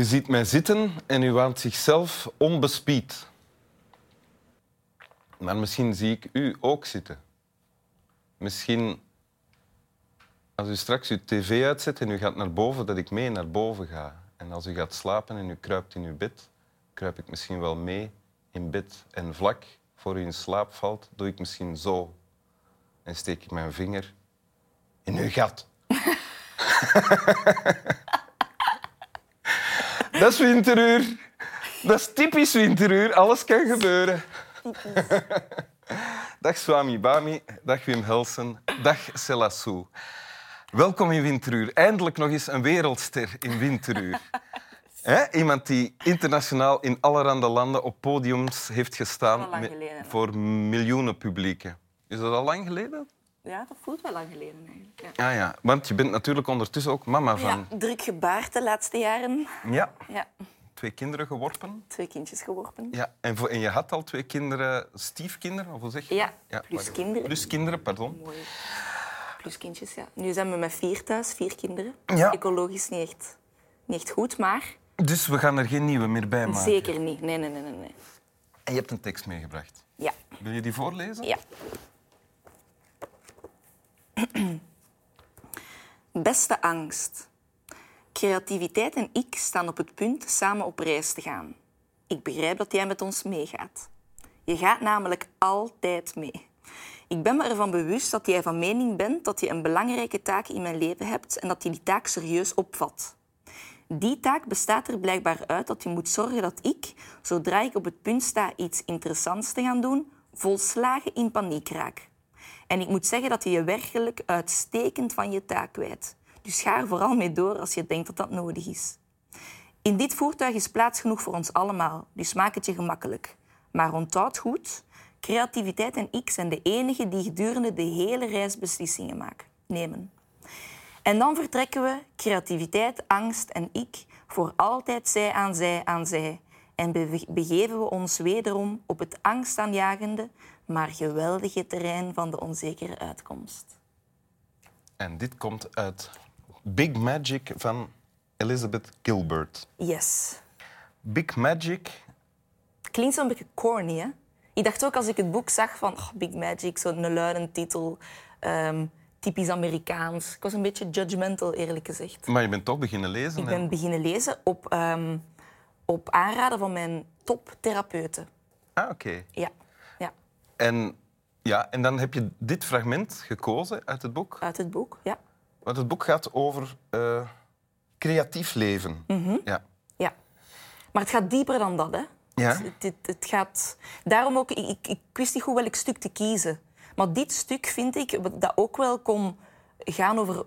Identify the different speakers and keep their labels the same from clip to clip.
Speaker 1: U ziet mij zitten en u waant zichzelf onbespied. Maar misschien zie ik u ook zitten. Misschien als u straks uw tv uitzet en u gaat naar boven, dat ik mee naar boven ga. En als u gaat slapen en u kruipt in uw bed, kruip ik misschien wel mee in bed. En vlak voor u in slaap valt, doe ik misschien zo. En steek ik mijn vinger in uw gat. Dat is winteruur. Dat is typisch winteruur. Alles kan gebeuren. Dag Swami Bami. Dag Wim Helsen. Dag Selassou. Welkom in Winteruur. Eindelijk nog eens een wereldster in Winteruur. Iemand die internationaal in allerhande landen op podiums heeft gestaan
Speaker 2: geleden,
Speaker 1: voor miljoenen publieken. Is dat al lang geleden?
Speaker 2: Ja, dat voelt wel lang geleden eigenlijk. Ja.
Speaker 1: Ja, ja. Want je bent natuurlijk ondertussen ook mama van...
Speaker 2: Ja, druk gebaard de laatste jaren.
Speaker 1: Ja.
Speaker 2: Ja,
Speaker 1: Twee kinderen geworpen.
Speaker 2: twee kindjes geworpen.
Speaker 1: Ja. En, voor, en je had al twee kinderen, stiefkinderen, of hoe zeg je?
Speaker 2: Ja, plus
Speaker 1: maar-
Speaker 2: kinderen.
Speaker 1: Plus kinderen, pardon.
Speaker 2: Mooi. Plus kindjes, ja. Nu zijn we met vier thuis, vier kinderen.
Speaker 1: Ja.
Speaker 2: Ecologisch niet echt, niet echt goed, maar
Speaker 1: Dus we gaan er geen nieuwe meer bij maken.
Speaker 2: zeker niet. Nee, nee, nee, nee. nee.
Speaker 1: En je hebt een tekst meegebracht.
Speaker 2: Ja,
Speaker 1: Wil je die voorlezen?
Speaker 2: ja. Beste angst. Creativiteit en ik staan op het punt samen op reis te gaan. Ik begrijp dat jij met ons meegaat. Je gaat namelijk altijd mee. Ik ben me ervan bewust dat jij van mening bent dat je een belangrijke taak in mijn leven hebt en dat je die taak serieus opvat. Die taak bestaat er blijkbaar uit dat je moet zorgen dat ik, zodra ik op het punt sta iets interessants te gaan doen, volslagen in paniek raak. En ik moet zeggen dat je je werkelijk uitstekend van je taak wijdt. Dus ga er vooral mee door als je denkt dat dat nodig is. In dit voertuig is plaats genoeg voor ons allemaal, dus maak het je gemakkelijk. Maar onthoud goed, creativiteit en ik zijn de enigen die gedurende de hele reis beslissingen maken, nemen. En dan vertrekken we, creativiteit, angst en ik, voor altijd zij aan zij aan zij. En be- begeven we ons wederom op het angstaanjagende, maar geweldige terrein van de onzekere uitkomst.
Speaker 1: En dit komt uit Big Magic van Elizabeth Gilbert.
Speaker 2: Yes.
Speaker 1: Big Magic,
Speaker 2: Klinkt zo'n beetje corny, hè? Ik dacht ook als ik het boek zag van oh, Big Magic, zo'n luidend titel, ehm, typisch Amerikaans. Ik was een beetje judgmental, eerlijk gezegd.
Speaker 1: maar je bent toch beginnen lezen.
Speaker 2: Ik
Speaker 1: hè?
Speaker 2: ben beginnen lezen op, ehm, op aanraden van mijn toptherapeuten.
Speaker 1: Ah, oké.
Speaker 2: Ja, ja,
Speaker 1: En, ja, en dan heb je dit fragment gekozen uit het boek.
Speaker 2: uit het boek. Ja.
Speaker 1: Want het boek gaat over eh, creatief leven.
Speaker 2: Mhm.
Speaker 1: Ja.
Speaker 2: ja. Maar het gaat dieper dan dat, hè?
Speaker 1: Ja?
Speaker 2: Het, het, het gaat... Daarom ook, ik, ik, ik wist niet goed welk stuk te kiezen. Maar dit stuk vind ik dat ook wel kon gaan over,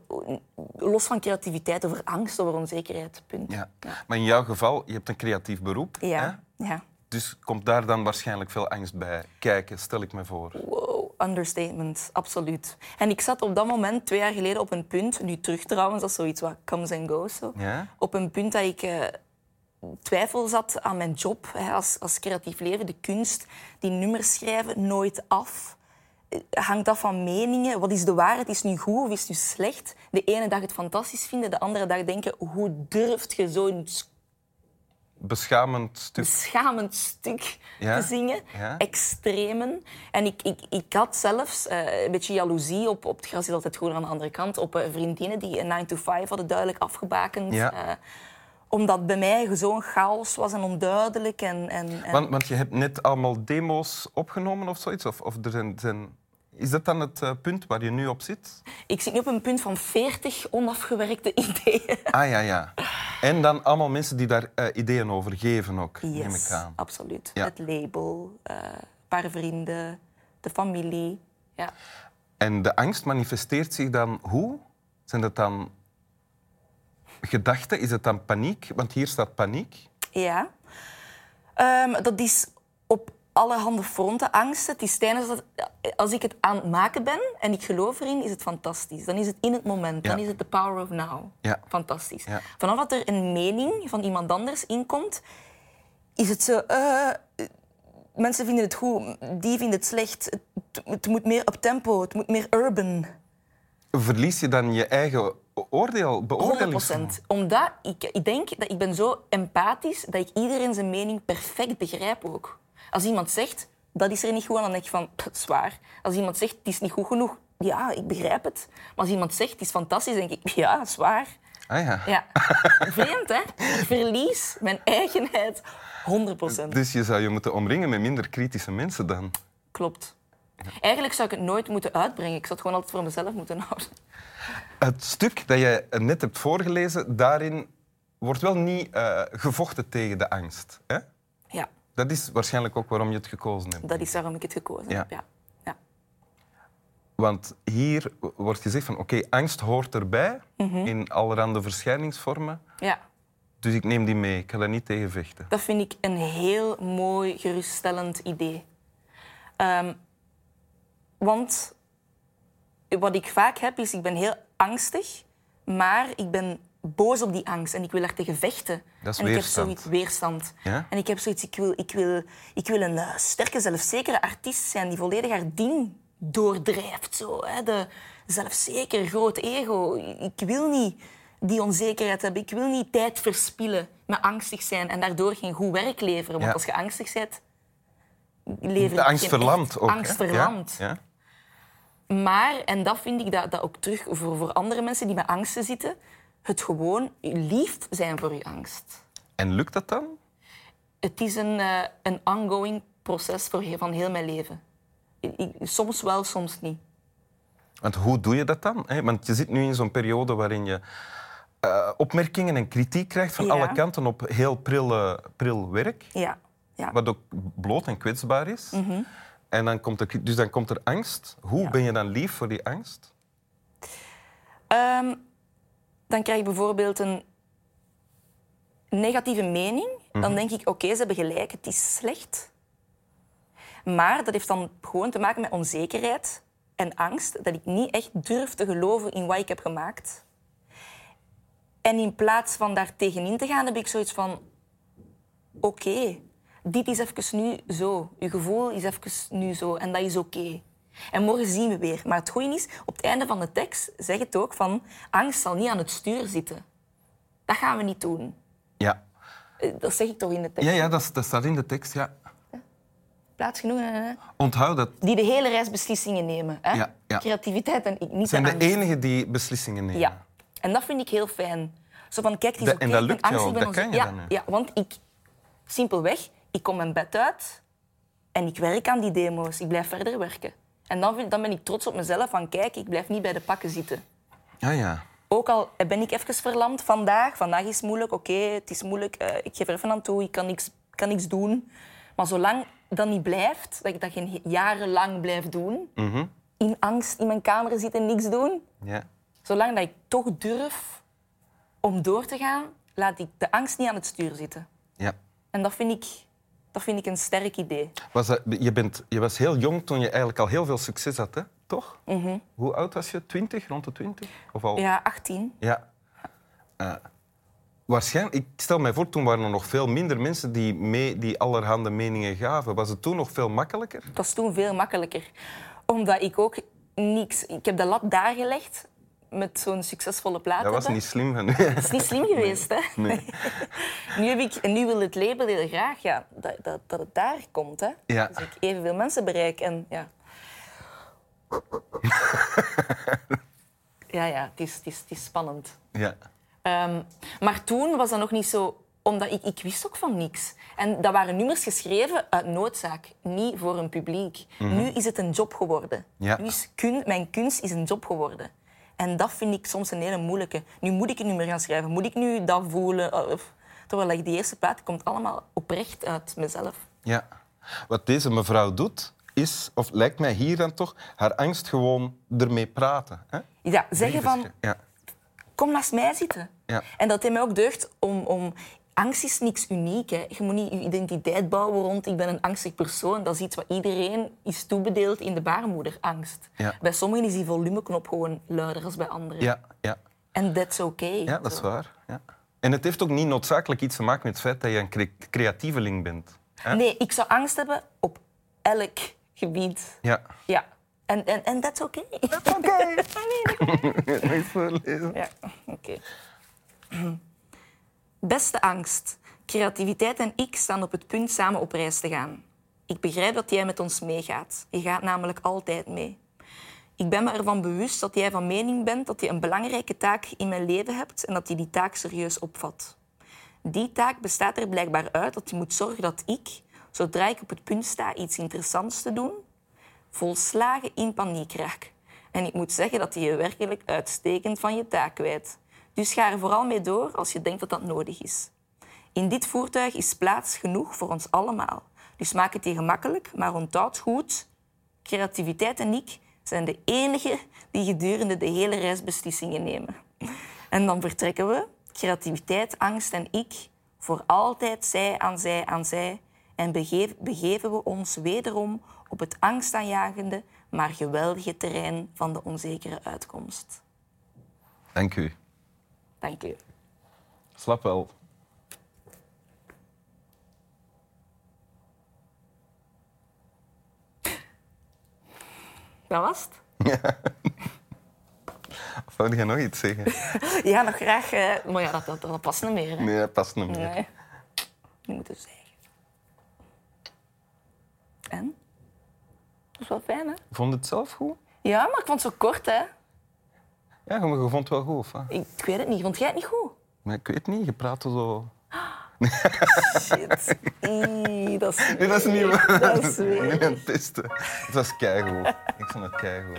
Speaker 2: los van creativiteit, over angst, over onzekerheid. Punt.
Speaker 1: Ja. Maar in jouw geval, je hebt een creatief beroep. Hè?
Speaker 2: Ja, ja.
Speaker 1: Dus komt daar dan waarschijnlijk veel angst bij kijken, stel ik me voor.
Speaker 2: Wow, understatement, absoluut. En ik zat op dat moment, twee jaar geleden, op een punt, nu terug trouwens, dat is zoiets wat comes and goes, zo.
Speaker 1: Ja?
Speaker 2: op een punt dat ik eh, twijfel zat aan mijn job hè, als, als creatief leven. De kunst, die nummers schrijven, nooit af. Hangt af van meningen. Wat is de waarheid? Is nu goed of is het nu slecht? De ene dag het fantastisch vinden, de andere dag denken... Hoe durft je zo'n
Speaker 1: Beschamend stuk.
Speaker 2: beschamend stuk
Speaker 1: Ja?
Speaker 2: te zingen.
Speaker 1: Ja?
Speaker 2: Extremen. En ik, ik, ik had zelfs eh, een beetje jaloezie op, op het gras is altijd groener aan de andere kant, op eh, vriendinnen die een 9 to 5 hadden duidelijk afgebakend.
Speaker 1: Ja.
Speaker 2: eh, omdat bij mij zo'n chaos was en onduidelijk. En, en, en-
Speaker 1: Want, want je hebt net allemaal demo's opgenomen of zoiets? Of, of er zijn, zijn... Is dat dan het eh, punt waar je nu op zit?
Speaker 2: Ik zit nu op een punt van 40 onafgewerkte ideeën.
Speaker 1: Ah ja, ja. En dan allemaal mensen die daar eh, ideeën over geven ook, neem ik aan.
Speaker 2: absoluut.
Speaker 1: Ja.
Speaker 2: Het label, eh, een paar vrienden, de familie. Ja.
Speaker 1: En de angst manifesteert zich dan hoe? Zijn dat dan gedachten? Is het dan paniek? Want hier staat paniek.
Speaker 2: Ja. Ehm, dat is op allerhande fronten angst. Het is tijdens dat, als ik het aan het maken ben en ik geloof erin, is het fantastisch. Dan is het in het moment. Dan is het the power of now.
Speaker 1: Ja.
Speaker 2: Fantastisch.
Speaker 1: Ja.
Speaker 2: Vanaf dat er een mening van iemand anders inkomt, is het zo... eh, mensen vinden het goed, die vinden het slecht. Het, het moet meer op tempo, het moet meer urban.
Speaker 1: Verlies je dan je eigen oordeel, beoordeling.
Speaker 2: 100%. Omdat ik, ik denk dat ik ben zo empathisch dat ik iedereen zijn mening perfect begrijp ook. Als iemand zegt, dat is er niet goed, dan denk ik van, dat is waar. Als iemand zegt, het is niet goed genoeg, ja, ik begrijp het. Maar als iemand zegt, het is fantastisch, denk ik, ja, dat is waar.
Speaker 1: Ah ja.
Speaker 2: Ja. Vreemd, hè? Ik verlies mijn eigenheid 100%.
Speaker 1: Dus je zou je moeten omringen met minder kritische mensen dan.
Speaker 2: Klopt. Eigenlijk zou ik het nooit moeten uitbrengen. Ik zou het gewoon altijd voor mezelf moeten houden.
Speaker 1: Het stuk dat je net hebt voorgelezen, daarin wordt wel niet eh, gevochten tegen de angst. Hè?
Speaker 2: Ja,
Speaker 1: Dat is waarschijnlijk ook waarom je het gekozen hebt.
Speaker 2: dat is waarom ik het gekozen
Speaker 1: Ja.
Speaker 2: heb. Ja. Ja.
Speaker 1: Want hier wordt gezegd van oké, angst hoort erbij
Speaker 2: Mhm.
Speaker 1: in allerhande verschijningsvormen.
Speaker 2: ja,
Speaker 1: Dus ik neem die mee. Ik ga daar niet tegen vechten.
Speaker 2: dat vind ik een heel mooi, geruststellend idee. Ehm, want wat ik vaak heb, is ik ben heel angstig, maar ik ben boos op die angst en ik wil daar tegen vechten.
Speaker 1: Dat is
Speaker 2: en ik heb zoiets weerstand.
Speaker 1: Ja?
Speaker 2: En ik heb zoiets, ik wil, ik wil, ik wil een eh, sterke, zelfzekere artiest zijn die volledig haar ding doordrijft. Zo, hè? De zelfzeker, groot ego. Ik wil niet die onzekerheid hebben. Ik wil niet tijd verspillen met angstig zijn en daardoor geen goed werk leveren. Want
Speaker 1: Ja.
Speaker 2: als je angstig bent, lever
Speaker 1: De
Speaker 2: je
Speaker 1: angst verlamt
Speaker 2: echt
Speaker 1: ook.
Speaker 2: Angst verlamt.
Speaker 1: Ja?
Speaker 2: Maar, en dat vind ik dat, dat ook terug voor, voor andere mensen die met angsten zitten, het gewoon lief zijn voor je angst.
Speaker 1: En lukt dat dan?
Speaker 2: Het is een, eh, een ongoing proces voor van heel mijn leven. Ik- ik- soms wel, soms niet.
Speaker 1: Want hoe doe je dat dan? Want je zit nu in zo'n periode waarin je eh, opmerkingen en kritiek krijgt van
Speaker 2: Ja.
Speaker 1: alle kanten op heel pril, pril werk.
Speaker 2: Ja. ja.
Speaker 1: Wat ook bloot en kwetsbaar is. En dan komt er, dus dan komt er angst. Hoe
Speaker 2: Mhm. Ja.
Speaker 1: ben je dan lief voor die angst?
Speaker 2: Ehm, dan krijg ik bijvoorbeeld een negatieve mening. Dan denk ik, oké, ze hebben gelijk, het is slecht. Maar dat heeft dan gewoon te maken met onzekerheid en angst. Dat ik niet echt durf te geloven in wat ik heb gemaakt. En in plaats van daar tegenin te gaan, heb ik zoiets van... Oké, dit is even nu zo. Je gevoel is even nu zo. En dat is oké. En morgen zien we weer. Maar het goede is, op het einde van de tekst zeg het ook van... Angst zal niet aan het stuur zitten. Dat gaan we niet doen.
Speaker 1: Ja,
Speaker 2: Eh, Dat zeg ik toch in de tekst.
Speaker 1: ja, ja dat, dat staat in de tekst. Ja.
Speaker 2: Plaats genoeg. hè?
Speaker 1: Onthoud dat.
Speaker 2: Die de hele reis beslissingen nemen. Hè?
Speaker 1: Ja, ja.
Speaker 2: Creativiteit en ik, niet
Speaker 1: zijn
Speaker 2: de angst.
Speaker 1: enigen die beslissingen nemen.
Speaker 2: Ja. En dat vind ik heel fijn. Zo van, kijk, het is oké,
Speaker 1: en dat lukt jou dat kan je dan,
Speaker 2: ja, want ik... Simpelweg, ik kom mijn bed uit en ik werk aan die demo's. Ik blijf verder werken. En dan, vind, dan ben ik trots op mezelf van, kijk, ik blijf niet bij de pakken zitten.
Speaker 1: Ja, ja.
Speaker 2: Ook al ben ik even verlamd vandaag. Vandaag is het moeilijk, oké, het is moeilijk. eh, ik geef er even aan toe, ik kan niks, kan niks doen. Maar zolang dat niet blijft, dat ik dat geen jarenlang blijf doen...
Speaker 1: Mhm.
Speaker 2: In angst in mijn kamer zitten en niks doen...
Speaker 1: ja.
Speaker 2: Zolang dat ik toch durf om door te gaan, laat ik de angst niet aan het stuur zitten.
Speaker 1: ja.
Speaker 2: En dat vind ik, dat vind ik een sterk idee.
Speaker 1: Was dat, je, bent, je was heel jong toen je eigenlijk al heel veel succes had, hè? toch?
Speaker 2: Mhm.
Speaker 1: Hoe oud was je? 20, rond de 20? Of al?
Speaker 2: Ja, 18.
Speaker 1: Ja. Eh, waarschijnlijk, ik stel mij voor, toen waren er nog veel minder mensen die, mee, die allerhande meningen gaven. Was het toen nog veel makkelijker?
Speaker 2: Dat was toen veel makkelijker. Omdat ik ook niks... Ik heb de lat daar gelegd met zo'n succesvolle plaat
Speaker 1: Dat was niet slim van.
Speaker 2: Dat is niet slim geweest, hè? nu, heb ik, en nu wil het label heel graag ja, dat, dat, dat het daar komt. Hè?
Speaker 1: Ja.
Speaker 2: Dus ik evenveel mensen bereik. En, ja. ja, ja, het is, het is, het is spannend.
Speaker 1: Ja.
Speaker 2: Ehm, maar toen was dat nog niet zo... Omdat ik, ik wist ook van niks. En dat waren nummers geschreven uit noodzaak, niet voor een publiek. Nu is het een job geworden.
Speaker 1: Ja.
Speaker 2: Nu is kun, mijn kunst is een job geworden. En dat vind ik soms een hele moeilijke. Nu moet ik een nummer gaan schrijven. Moet ik nu dat voelen? Of- Terwijl die eerste plaat komt allemaal oprecht uit mezelf.
Speaker 1: ja. Wat deze mevrouw doet, is, of lijkt mij hier dan toch, haar angst gewoon ermee praten. Hè?
Speaker 2: Ja, zeggen van,
Speaker 1: Ja.
Speaker 2: kom naast mij zitten.
Speaker 1: Ja.
Speaker 2: En dat heeft mij ook deugd om... om angst is niks uniek. Hè. Je moet niet je identiteit bouwen rond ik ben een angstig persoon. Dat is iets wat iedereen is toebedeeld in de baarmoeder, angst.
Speaker 1: Ja.
Speaker 2: Bij sommigen is die volumeknop gewoon luider dan bij anderen.
Speaker 1: Ja, ja.
Speaker 2: En that's okay.
Speaker 1: ja, dat is waar. Ja. En het heeft ook niet noodzakelijk iets te maken met het feit dat je een cre- creatieveling bent. Hè?
Speaker 2: Nee, ik zou angst hebben op elk gebied.
Speaker 1: Ja.
Speaker 2: Ja. En, en, en that's okay.
Speaker 1: Oké. Nog eens voorlezen.
Speaker 2: Ja. Oké. Beste angst. Creativiteit en ik staan op het punt samen op reis te gaan. Ik begrijp dat jij met ons meegaat. Je gaat namelijk altijd mee. Ik ben me ervan bewust dat jij van mening bent dat je een belangrijke taak in mijn leven hebt en dat je die taak serieus opvat. Die taak bestaat er blijkbaar uit dat je moet zorgen dat ik, zodra ik op het punt sta iets interessants te doen, volslagen in paniek raak. En ik moet zeggen dat je je werkelijk uitstekend van je taak weet. Dus ga er vooral mee door als je denkt dat dat nodig is. In dit voertuig is plaats genoeg voor ons allemaal. Dus maak het je gemakkelijk, maar onthoud goed, creativiteit en ik zijn de enigen die gedurende de hele reis beslissingen nemen. En dan vertrekken we, creativiteit, angst en ik, voor altijd zij aan zij aan zij en begeven we ons wederom op het angstaanjagende, maar geweldige terrein van de onzekere uitkomst.
Speaker 1: Dank u.
Speaker 2: Dank u.
Speaker 1: Slap wel.
Speaker 2: Dat was het.
Speaker 1: Of wou je nog iets zeggen?
Speaker 2: Ja, nog graag. eh, Maar ja, dat, dat, dat past niet meer. Hè?
Speaker 1: Nee, dat past niet meer.
Speaker 2: Nee. Niet moeten zeggen. En? Dat is wel fijn, hè?
Speaker 1: Vond je het zelf goed?
Speaker 2: Ja, maar ik vond het zo kort, hè?
Speaker 1: Ja, maar je vond het wel goed, of wat?
Speaker 2: Ik, ik weet het niet. Vond jij het niet goed?
Speaker 1: Maar ik weet niet, je praatte zo...
Speaker 2: Shit. Ii, dat is
Speaker 1: Nee, dat is niet waar.
Speaker 2: Dat is weer.
Speaker 1: Ik ben aan het testen. Het was keigoed. Ik vond het keigoed.